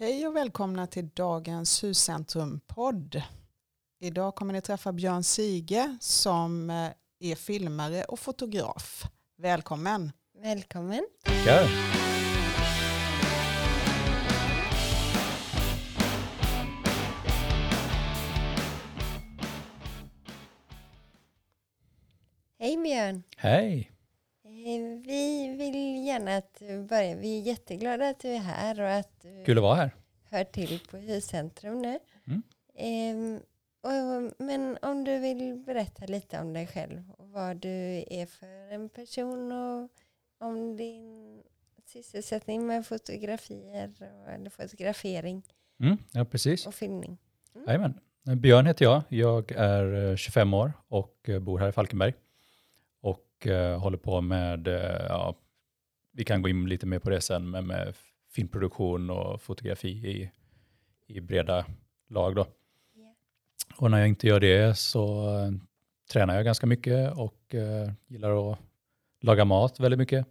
Hej och välkomna till dagens Huscentrum-podd. Idag kommer ni träffa Björn Sige som eh, är filmare och fotograf. Välkommen! Välkommen. Tackar. Hej Björn. Hej. Eh, Vi vill gärna att du börjar. Vi är jätteglada att du är här och att du Kul att vara här. hör till på Huscentrum nu. Mm. Ehm, och, men om du vill berätta lite om dig själv och vad du är för en person och om din sysselsättning med fotografier eller fotografering Mm, ja, precis. och filmning. Jajamän. Björn heter jag. Jag är eh, 25 år och eh, bor här i Falkenberg. Och eh, håller på med, eh, ja, vi kan gå in lite mer på det sen, men med filmproduktion och fotografi i, i breda lag. Då. Ja. Och när jag inte gör det så eh, tränar jag ganska mycket och eh, gillar att laga mat väldigt mycket.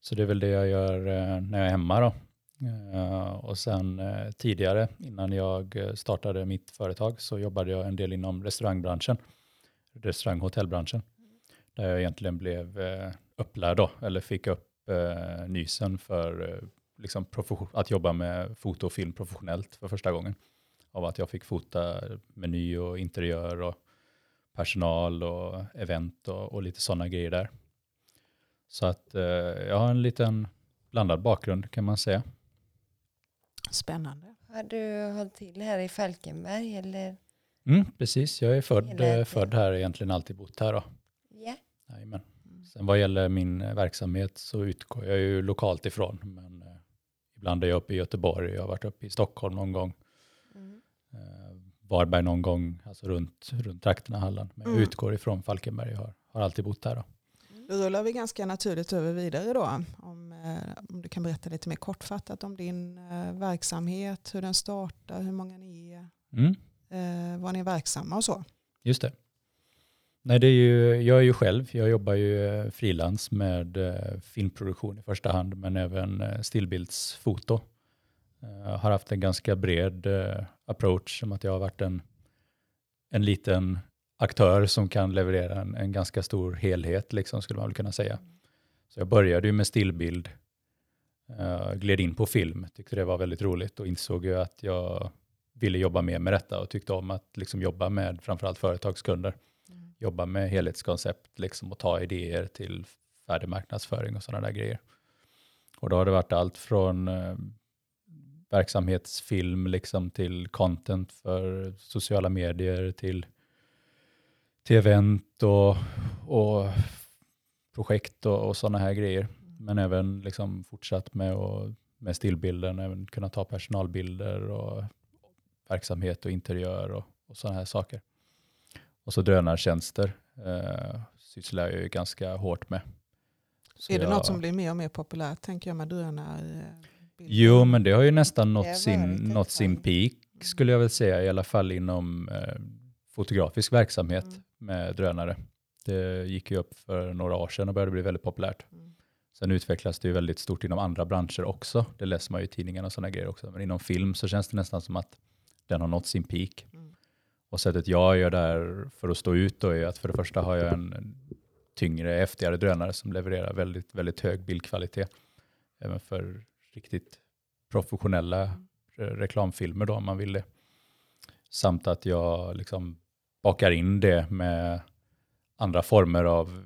Så det är väl det jag gör eh, när jag är hemma då. Eh, och sen tidigare, innan jag startade mitt företag, så jobbade jag en del inom restaurangbranschen, restaurang och hotellbranschen, där jag egentligen blev eh, upplärd då, eller fick upp eh, nysen för eh, liksom att jobba med foto och film professionellt för första gången. Av att jag fick fota meny och interiör och personal och event och, och lite sådana grejer där. Så att eh, jag har en liten blandad bakgrund kan man säga. Spännande. Har du hållit till här i Falkenberg eller? Mm, precis, jag är född, eh, född här, egentligen alltid bott här. Då. Ja. Jajamän. Sen vad gäller min eh, verksamhet så utgår jag ju lokalt ifrån. Men eh, ibland är jag uppe i Göteborg, jag har varit uppe i Stockholm någon gång. Mm. Eh, Varberg någon gång, alltså runt, runt trakterna Halland. Men jag Mm. utgår ifrån Falkenberg, jag har, har alltid bott här. Då. Då rullar vi ganska naturligt över vidare då. Om, eh, om du kan berätta lite mer kortfattat om din eh, verksamhet, hur den startar, hur många ni är, Mm. var ni är verksamma och så. Just det. Nej, det är ju, jag är ju själv, jag jobbar ju eh, frilans med eh, filmproduktion i första hand, men även eh, stillbildsfoto. Jag har haft en ganska bred approach, som att jag har varit en, en liten aktör som kan leverera en, en ganska stor helhet, liksom, skulle man väl kunna säga. Så jag började ju med stillbild, gled in på film, tyckte det var väldigt roligt och insåg ju att jag ville jobba mer med detta och tyckte om att liksom jobba med framförallt företagskunder. Jobba med helhetskoncept liksom, och ta idéer till färdig marknadsföring och sådana där grejer. Och då har det varit allt från eh, verksamhetsfilm liksom, till content för sociala medier till, till event och, och projekt och, och sådana här grejer. Men även liksom, fortsatt med, och, med stillbilden, även kunna ta personalbilder och verksamhet och interiör och, och sådana här saker. Och så drönartjänster eh, sysslar jag ju ganska hårt med. Så är det jag- något som blir mer och mer populärt tänker jag med drönar? eh, Jo, men det har ju nästan nått sin, nått sin peak, skulle jag väl säga, i alla fall inom eh, fotografisk verksamhet Mm. med drönare. Det gick ju upp för några år sedan och började bli väldigt populärt. Mm. Sen utvecklas det ju väldigt stort inom andra branscher också. Det läser man ju i tidningarna och sådana grejer också. Men inom film så känns det nästan som att den har nått sin peak. Och sättet jag gör där för att stå ut då är att för det första har jag en, tyngre, häftigare drönare som levererar väldigt, väldigt hög bildkvalitet. Även för riktigt professionella eh, reklamfilmer då om man vill det. Samt att jag liksom bakar in det med andra former av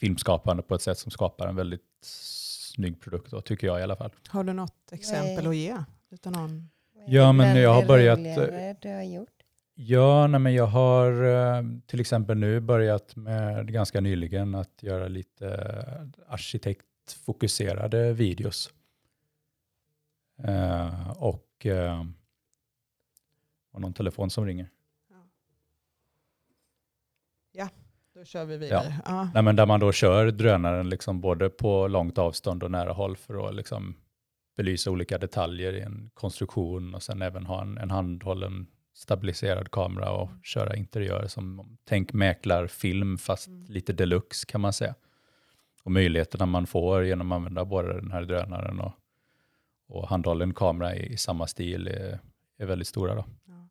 filmskapande på ett sätt som skapar en väldigt snygg produkt då, tycker jag i alla fall. Har du något exempel att ge? Utan någon? Ja, men jag har börjat, roligare Du har gjort? Ja, nej, men jag har eh, till exempel nu börjat med ganska nyligen att göra lite eh, arkitektfokuserade videos. Eh, och eh, och någon telefon som ringer. Då kör vi vidare. Ja. Nej, men där man då kör drönaren liksom både på långt avstånd och nära håll för att liksom belysa olika detaljer i en konstruktion och sen även ha en, en handhållen stabiliserad kamera och köra interiör som tänk mäklarfilm fast Mm. lite deluxe kan man säga. Och möjligheterna man får genom att använda både den här drönaren och, och handhållen kamera i, i samma stil är, är väldigt stora. Då. Ja.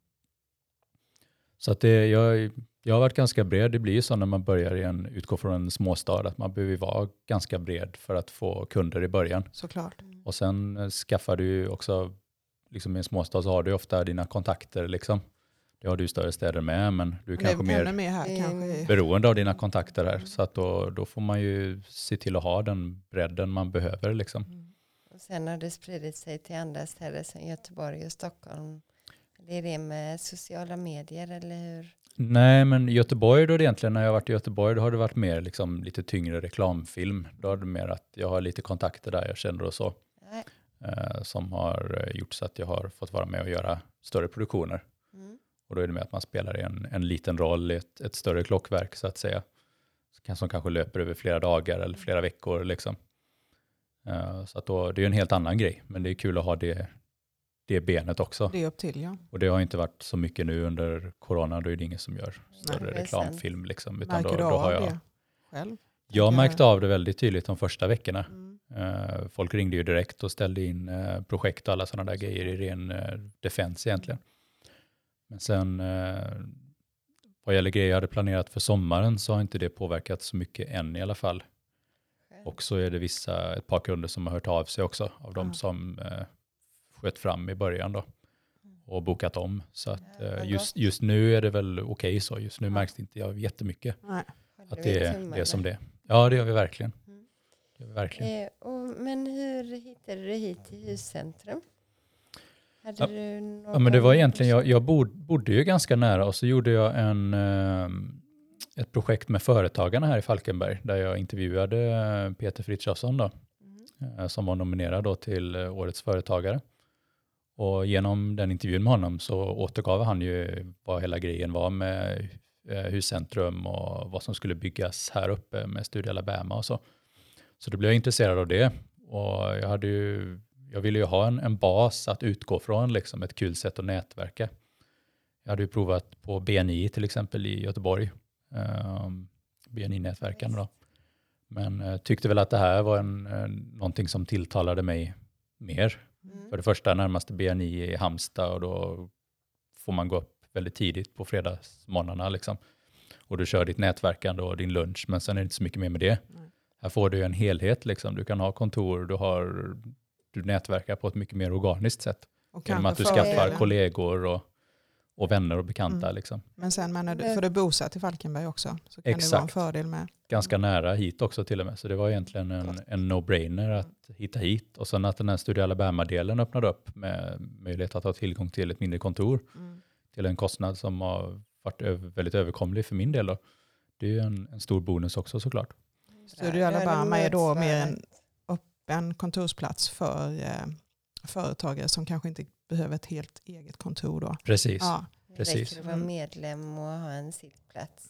Så att det, jag, jag har varit ganska bred. Det blir ju så när man börjar i en, utgå från en småstad att man behöver vara ganska bred för att få kunder i början. Såklart. Och sen eh, skaffar du också, liksom i en småstad så har du ofta dina kontakter liksom. Det har du i större städer med, men du är Men kanske mer mer här kanske. i- beroende av dina kontakter här. Så att då, då får man ju se till att ha den bredden man behöver liksom. Mm. Och sen har det spridit sig till andra städer som Göteborg och Stockholm. Det är det med sociala medier eller hur? Nej, men i Göteborg då egentligen, när jag har varit i Göteborg, då har det varit mer liksom lite tyngre reklamfilm. Då är det mer att jag har lite kontakter där jag känner och så, Nej. Eh, som har eh, gjort så att jag har fått vara med och göra större produktioner. Mm. Och då är det med att man spelar en, en liten roll i ett, ett större klockverk så att säga. Som- Som kanske löper över flera dagar eller flera veckor. Liksom. Eh, så att då, det är ju en helt annan grej, men det är kul att ha det, det benet också. Det är upp till ja. Och det har inte varit så mycket nu under corona, då är det ingen som gör större är reklamfilm. Liksom, utan Märker då, då har jag, det själv? jag märkte av det väldigt tydligt de första veckorna. Mm. Eh, folk ringde ju direkt och ställde in eh, projekt och alla sådana där grejer i ren uh, defense egentligen. Men sen vad gäller grejer jag hade planerat för sommaren så har inte det påverkat så mycket än i alla fall. Och så är det vissa, ett par kunder som har hört av sig också av de som sköt fram i början då och bokat om. Så att eh, just, just nu är det väl okej så. Just nu märks det inte jag jättemycket Nej. Att det, är- det är som det. Ja, det gör vi verkligen. Mm. Det gör vi verkligen. Eh, och, men hur hittade du hit till huscentrum? Hade Ja. du någon Ja, men det var egentligen, jag, jag bod, bodde ju ganska nära och så gjorde jag en, eh, ett projekt med Företagarna här i Falkenberg där jag intervjuade eh, Peter Frithiofsson då, Mm. eh, som var nominerad då till eh, Årets Företagare. Och genom den intervjun med honom så återgav han ju vad hela grejen var med eh, huscentrum och vad som skulle byggas här uppe med Studio Alabama och så. Så då blev jag intresserad av det och jag, hade ju, jag ville ju ha en, en bas att utgå från, liksom ett kul sätt att nätverka. Jag hade ju provat på BNI till exempel i Göteborg, um, BNI-nätverken då. Men eh, tyckte väl att det här var en, eh, någonting som tilltalade mig mer. Mm. För det första närmaste BNI i Halmstad och då får man gå upp väldigt tidigt på fredagsmorgnarna liksom. Och du kör ditt nätverkande och din lunch, men sen är det inte så mycket mer med det. Nej. Här får du en helhet, liksom. du kan ha kontor, du, har, du nätverkar på ett mycket mer organiskt sätt. Och Genom att du skaffar fördelen- kollegor och, och vänner och bekanta. Mm. Liksom. Men sen men när du, för du är bosatt i Falkenberg också så kan det vara en Exakt. fördel med. Ganska nära hit också till och med. Så det var egentligen en, en no-brainer att hitta hit. Och sen att den här Studio Alabama-delen öppnade upp med möjlighet att ha tillgång till ett mindre kontor Mm. till en kostnad som har varit över, väldigt överkomlig för min del. Då. Det är ju en, en stor bonus också såklart. Studio Alabama är då mer en öppen kontorsplats för eh, företagare som kanske inte behöver ett helt eget kontor då. Precis. Ja, Ja, Det precis. räcker att vara Mm. medlem och ha en sittplats.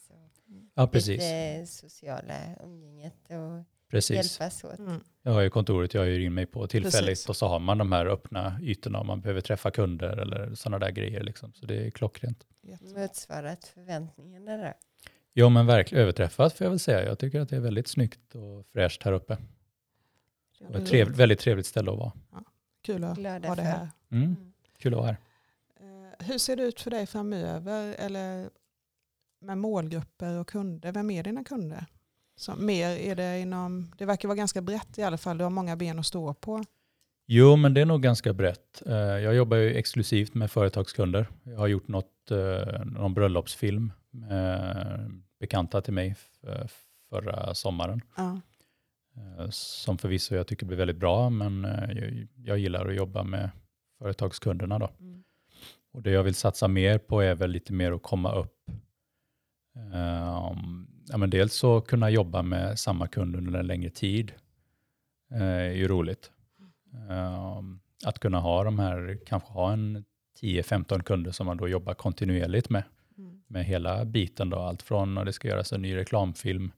Och precis. Lite sociala umgänget och precis. hjälpas åt. mm. Jag har ju kontoret jag hyr in mig på tillfälligt Precis. och så har man de här öppna ytorna om man behöver träffa kunder eller sådana där grejer. Liksom. Så det är klockrent. Motsvarat förväntningarna då. Ja men verkligen överträffat får jag väl säga. Jag tycker att det är väldigt snyggt och fräscht här uppe. Och ett trev, väldigt trevligt ställe att vara. Kul att Glada ha det här. Mm. Kul att vara här. Eh, Hur ser det ut för dig framöver eller med målgrupper och kunder? Vem är dina kunder? Så mer är det inom, det verkar vara ganska brett i alla fall, du har många ben att stå på. Jo, men det är nog ganska brett. Eh, Jag jobbar ju exklusivt med företagskunder. Jag har gjort något, eh, någon bröllopsfilm bekanta till mig f- förra sommaren. Ja. Eh, Som förvisso jag tycker blir väldigt bra, men eh, jag, jag gillar att jobba med företagskunderna. Då. Mm. Och det jag vill satsa mer på är väl lite mer att komma upp. Um, ja, men dels så kunna jobba med samma kund under en längre tid eh, är ju roligt. Um, att kunna ha de här, kanske ha en 10-15 kunder som man då jobbar kontinuerligt med. Med hela biten då, allt från när det ska göras en ny reklamfilm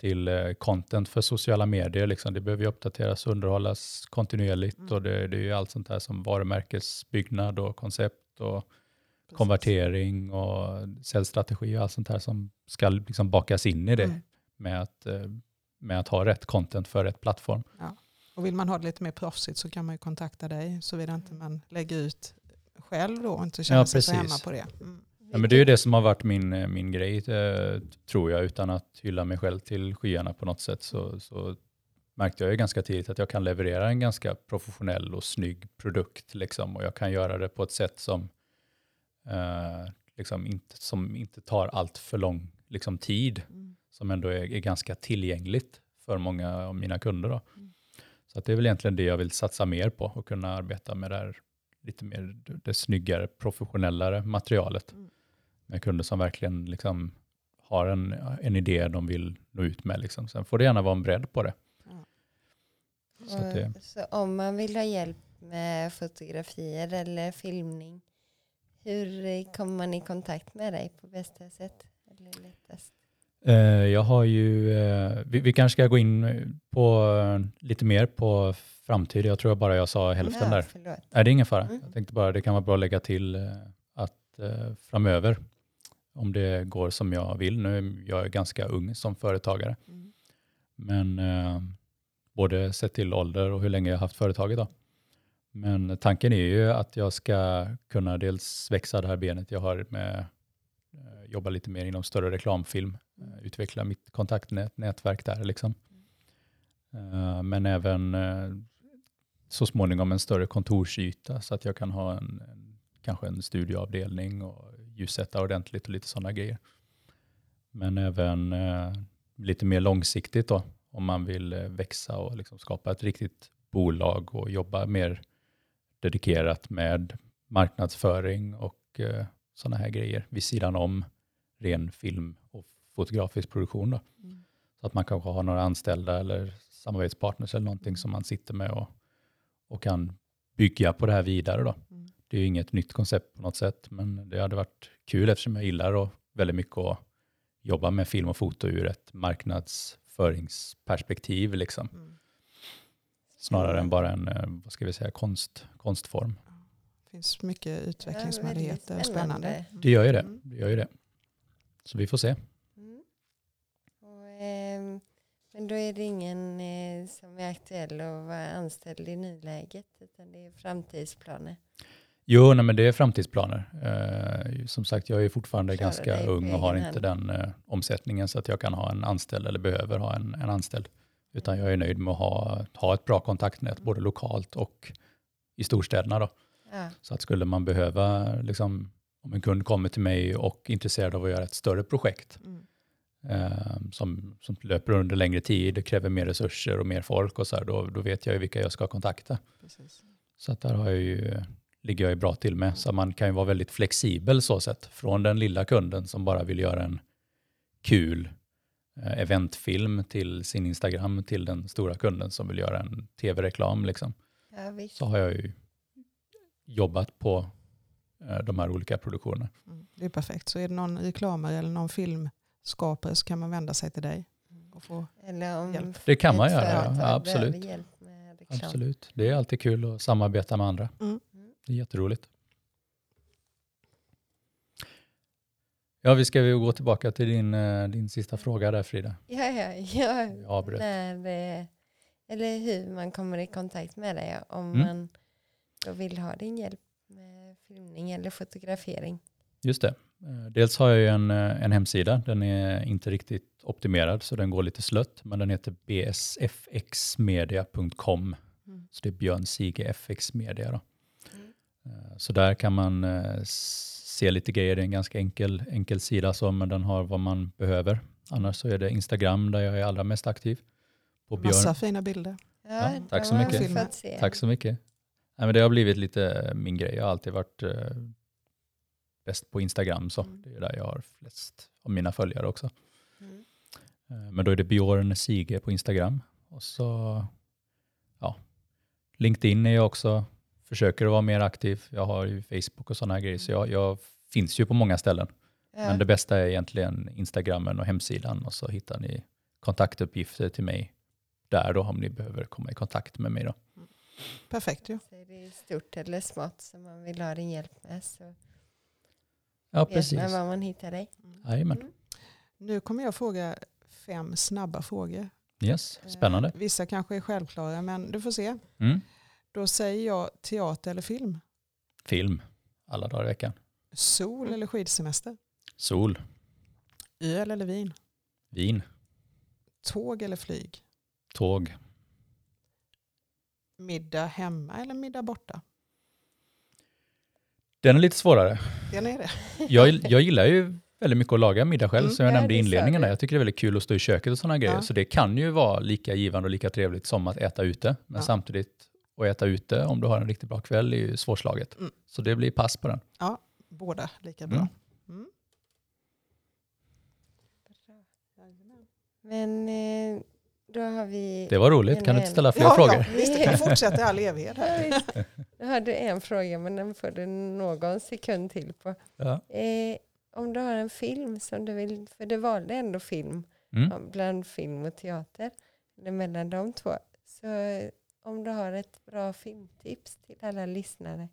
till eh, content för sociala medier. Liksom. Det behöver ju uppdateras och underhållas kontinuerligt Mm. och det, det är ju allt sånt här som varumärkesbyggnad och koncept och Precis. konvertering och säljstrategi och allt sånt här som ska liksom bakas in i det Mm. med, att, eh, med att ha rätt content för rätt plattform. Ja. Och vill man ha det lite mer proffsigt så kan man ju kontakta dig såvida inte man lägger ut själv då och inte känner Ja, sig så hemma på det. Mm. Ja, men det är ju det som har varit min, eh, min grej, eh, tror jag, utan att hylla mig själv till skyarna på något sätt. Så, så märkte jag ju ganska tidigt att jag kan leverera en ganska professionell och snygg produkt. Liksom, och jag kan göra det på ett sätt som, eh, liksom inte, som inte tar allt för lång liksom, tid, Mm. som ändå är, är ganska tillgängligt för många av mina kunder. Då. Mm. Så att det är väl egentligen det jag vill satsa mer på, och kunna arbeta med det här lite mer det snyggare, professionellare materialet Mm. Med kunder som verkligen liksom har en, en idé de vill nå ut med. Liksom. Sen får det gärna vara en bredd på det. Så att det så om man vill ha hjälp med fotografier eller filmning, hur kommer man i kontakt med dig på bästa sätt? Eller lättast? Eh, jag har ju, eh, vi, vi kanske ska gå in på eh, lite mer på framtid. Jag tror bara jag sa hälften Ja, där. Nej, det är ingen fara. Mm. Jag tänkte bara det kan vara bra att lägga till att framöver, om det går som jag vill, nu är jag ganska ung som företagare, Mm. men eh, både sett till ålder och hur länge jag har haft företaget. Då. Men tanken är ju att jag ska kunna dels växa det här benet jag har med eh, jobba lite mer inom större reklamfilm, eh, utveckla mitt kontaktnät, nätverk där liksom. Eh, men även eh, så småningom en större kontorsyta så att jag kan ha en, en kanske en studioavdelning och ljussätta ordentligt och lite sådana grejer. Men även eh, lite mer långsiktigt då, om man vill eh, växa och liksom skapa ett riktigt bolag och jobba mer dedikerat med marknadsföring och eh, sådana här grejer vid sidan om ren film och fotografisk produktion. Då. Mm. Så att man kanske har några anställda eller samarbetspartners eller någonting som man sitter med och, och kan bygga på det här vidare. Då. Mm. Det är ju inget nytt koncept på något sätt, men det hade varit kul eftersom jag gillar och väldigt mycket att jobba med film och foto ur ett marknadsföringsperspektiv, liksom. Mm. snarare än bara en eh, vad ska vi säga, konst, konstform. Det finns mycket utvecklingsmöjligheter. väldigt spännande. Det gör ju det. Mm. det, gör ju det. Så vi får se. Mm. Och, ehm, men då är det ingen eh, som är aktuell att vara anställd i nuläget utan det är framtidsplaner. Jo, nej, men det är framtidsplaner. Eh, som sagt, jag är fortfarande Klara ganska ung och har egen inte den eh, omsättningen så att jag kan ha en anställd eller behöver ha en, en anställd. Utan jag är nöjd med att ha, ha ett bra kontaktnät både lokalt och i storstäderna. Då. Ja. Så att skulle man behöva, liksom, om en kund kommer till mig och är intresserad av att göra ett större projekt Mm. eh, som, som löper under längre tid, kräver mer resurser och mer folk och så här, då, då vet jag ju vilka jag ska kontakta. Precis. Så att där har jag ju, ligger jag ju bra till med. Så man kan ju vara väldigt flexibel så sett. Från den lilla kunden som bara vill göra en kul eh, eventfilm till sin Instagram till den stora kunden som vill göra en tv-reklam. Liksom. Ja. Så har jag ju jobbat på eh, de här olika produktionerna. Mm. Det är perfekt. Så är det någon reklamare eller någon filmskapare så kan man vända sig till dig. Och få, Eller om Hjälp. Det kan man göra, ja. absolut. Absolut. Det är alltid kul att samarbeta med andra. Mm. Det är jätteroligt. Ja, vi ska gå tillbaka till din, eh, din sista fråga där Frida. Ja, ja, ja. Jag. När, eller hur man kommer i kontakt med dig om Mm. man då vill ha din hjälp med filmning eller fotografering. Just det. Eh, Dels har jag ju en, eh, en hemsida. Den är inte riktigt optimerad så den går lite slött. Men den heter bsfxmedia.com. Mm. Så det är Björn Sige FX Media. Då. Eh, Så där kan man eh, se lite grejer. Det är en ganska enkel, enkel sida så, men den har vad man behöver. Annars så är det Instagram där jag är allra mest aktiv. På Björn. massa fina bilder. Ja, Ja, tack så mycket. Tack så mycket. Nej, men det har blivit lite min grej. Jag har alltid varit eh, bäst på Instagram. Så. Mm. Det är där jag har flest av mina följare också. Mm. Eh, Men då är det Björn Sige på Instagram. Och så ja, LinkedIn är jag också, försöker att vara mer aktiv. Jag har ju Facebook och sådana här grejer. Så jag, jag finns ju på många ställen. Ja. Men det bästa är egentligen Instagrammen och hemsidan. Och så hittar ni kontaktuppgifter till mig där då om ni behöver komma i kontakt med mig. Då. Perfekt ju. Så är det stort eller smått som man vill ha din hjälp med så Ja, vet precis. man var man hittar dig. Jajamän. Mm. Nu kommer jag fråga fem snabba frågor. Yes, spännande. Eh, Vissa kanske är självklara, men du får se. Mm. Då säger jag teater eller film. Film, alla dagar i veckan. Sol eller skidsemester. Sol, Öl eller vin. vin, Tåg eller flyg. tåg. Middag hemma eller middag borta. Den är lite svårare. Den är det. Jag, jag gillar ju väldigt mycket att laga middag själv, Mm. som jag Ja, nämnde i inledningen. där. Jag tycker det är väldigt kul att stå i köket och sådana grejer. Ja. Så det kan ju vara lika givande och lika trevligt som att äta ute. Men Ja. samtidigt, att äta ute om du har en riktigt bra kväll är ju svårslaget. Mm. Så det blir pass på den. Båda lika bra. Mm. Mm. Men eh, då har vi... Det var roligt. Kan du inte ställa fler Ja, frågor? ja, visst, det kan fortsätta i all evighet. här. Ja. Då har du en fråga, men den får du någon sekund till på. Ja. Eh, om du har en film som du vill, för du valde ändå film, Mm. ja, bland film och teater, eller mellan de två. Så om du har ett bra filmtips till alla lyssnare.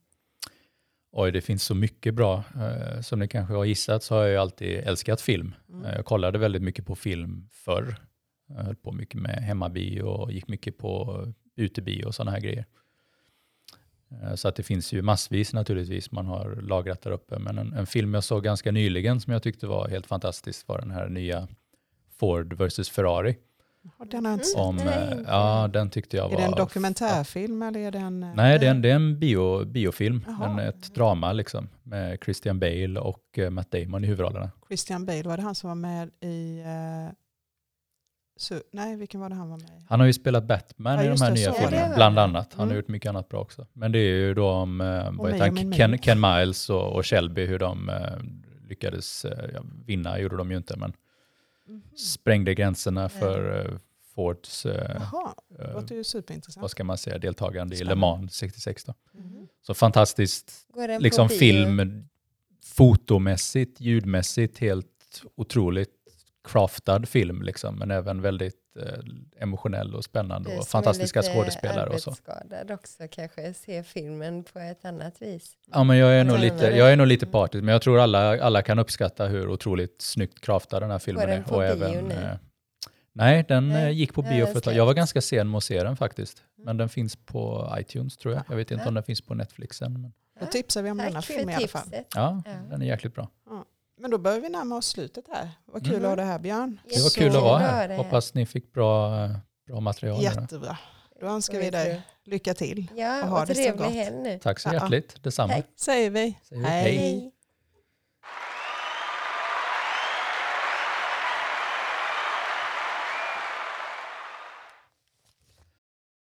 Oj, det finns så mycket bra. Eh, Som ni kanske har gissat så har jag alltid älskat film. Mm. Eh, Jag kollade väldigt mycket på film förr. Jag höll på mycket med hemmabio och gick mycket på utebio och sådana här grejer. Eh, Så att det finns ju massvis naturligtvis man har lagrat där uppe. Men en, en film jag såg ganska nyligen som jag tyckte var helt fantastisk var den här nya Ford vs Ferrari. Den har inte sett. Om, Nej, eh, ja, den tyckte jag var... Är det en dokumentärfilm eller är det en... eh, Nej, det är en, det är en bio, biofilm. En, ett drama liksom. Med Christian Bale och eh, Matt Damon i huvudrollerna. Christian Bale, var det han som var med i... eh, Su- nej, vilken var det han var med i? Han har ju spelat Batman Ja, i de här det, nya så filmerna, bland annat. Han har Mm. gjort mycket annat bra också. Men det är ju då om eh, vad heter han? Ken. Ken Miles och, och Shelby, hur de eh, lyckades ja, vinna, gjorde de ju inte, men Mhm. sprängde gränserna för eh, Fords, eh, Jaha, det eh, vad ska man säga, deltagande i Le Spännande. Mans 66. Då. Mhm. Så fantastiskt liksom film, fotomässigt, ljudmässigt, helt otroligt craftad film, liksom, men även väldigt eh, emotionell och spännande Du och fantastiska skådespelare och så. också kanske ser filmen på ett annat vis. Ja, men jag är, nog lite, jag är nog lite partisk, men jag tror alla, alla kan uppskatta hur otroligt snyggt craftad den här filmen den är. på Och bio även, nu? eh, nej, den Nej. eh, gick på bio för ett tag. Jag var ganska sen med att se den faktiskt. Men Mm. den finns på iTunes tror jag. Jag vet inte Ja. om den finns på Netflix än. Men, Då tipsar vi om denna Tack för film i alla fall. ja, Ja. den är jäkligt bra. Men då börjar vi närma oss slutet här. Vad kul Mm. att ha det här Björn. Det var kul att vara här. Hoppas ni fick bra, bra material. Jättebra. Då önskar vi dig lycka till. Ja, och ha och det så gott. helg nu. Tack så hjärtligt. Detsamma. Tack. Säger vi. Säger vi hej. Hej.